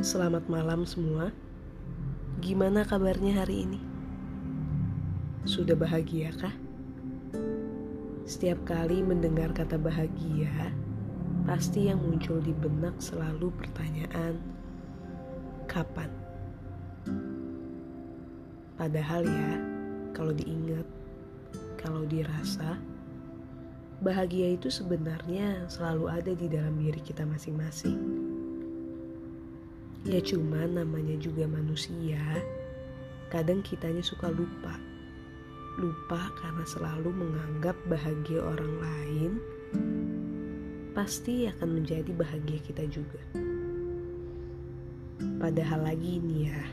Selamat malam semua. Gimana kabarnya hari ini? Sudah bahagia kah? Setiap kali mendengar kata bahagia, pasti yang muncul di benak selalu pertanyaan, kapan? Padahal ya, kalau diingat, kalau dirasa, bahagia itu sebenarnya selalu ada di dalam diri kita masing-masing. Ya cuma namanya juga manusia, kadang kitanya suka lupa. Lupa karena selalu menganggap bahagia orang lain pasti akan menjadi bahagia kita juga. Padahal lagi ini ya,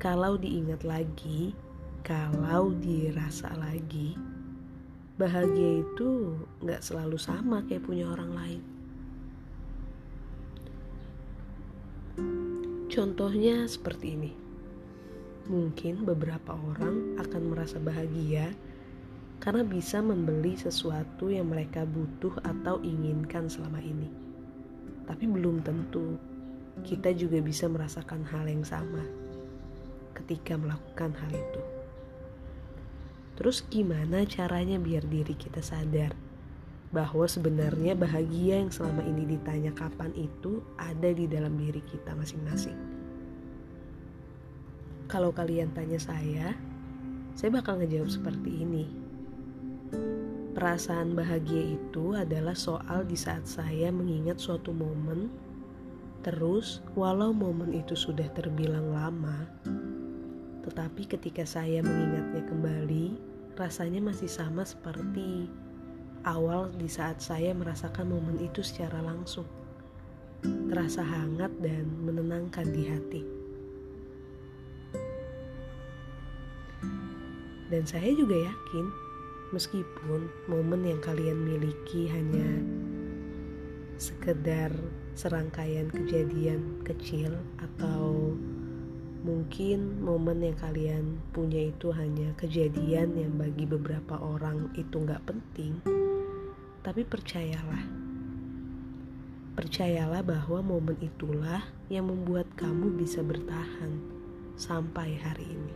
kalau diingat lagi, kalau dirasa lagi, bahagia itu nggak selalu sama kayak punya orang lain. Contohnya seperti ini. Mungkin beberapa orang akan merasa bahagia karena bisa membeli sesuatu yang mereka butuh atau inginkan selama ini. Tapi belum tentu kita juga bisa merasakan hal yang sama ketika melakukan hal itu. Terus gimana caranya biar diri kita sadar bahwa sebenarnya bahagia yang selama ini ditanya kapan itu ada di dalam diri kita masing-masing. Kalau kalian tanya saya, saya bakal ngejawab seperti ini. Perasaan bahagia itu adalah soal di saat saya mengingat suatu momen, terus walau momen itu sudah terbilang lama, tetapi ketika saya mengingatnya kembali, rasanya masih sama seperti awal di saat saya merasakan momen itu secara langsung. Terasa hangat dan menenangkan di hati. Dan saya juga yakin, meskipun momen yang kalian miliki hanya sekedar serangkaian kejadian kecil atau Mungkin momen yang kalian punya itu hanya kejadian yang bagi beberapa orang itu nggak penting, tapi percayalah, percayalah bahwa momen itulah yang membuat kamu bisa bertahan sampai hari ini.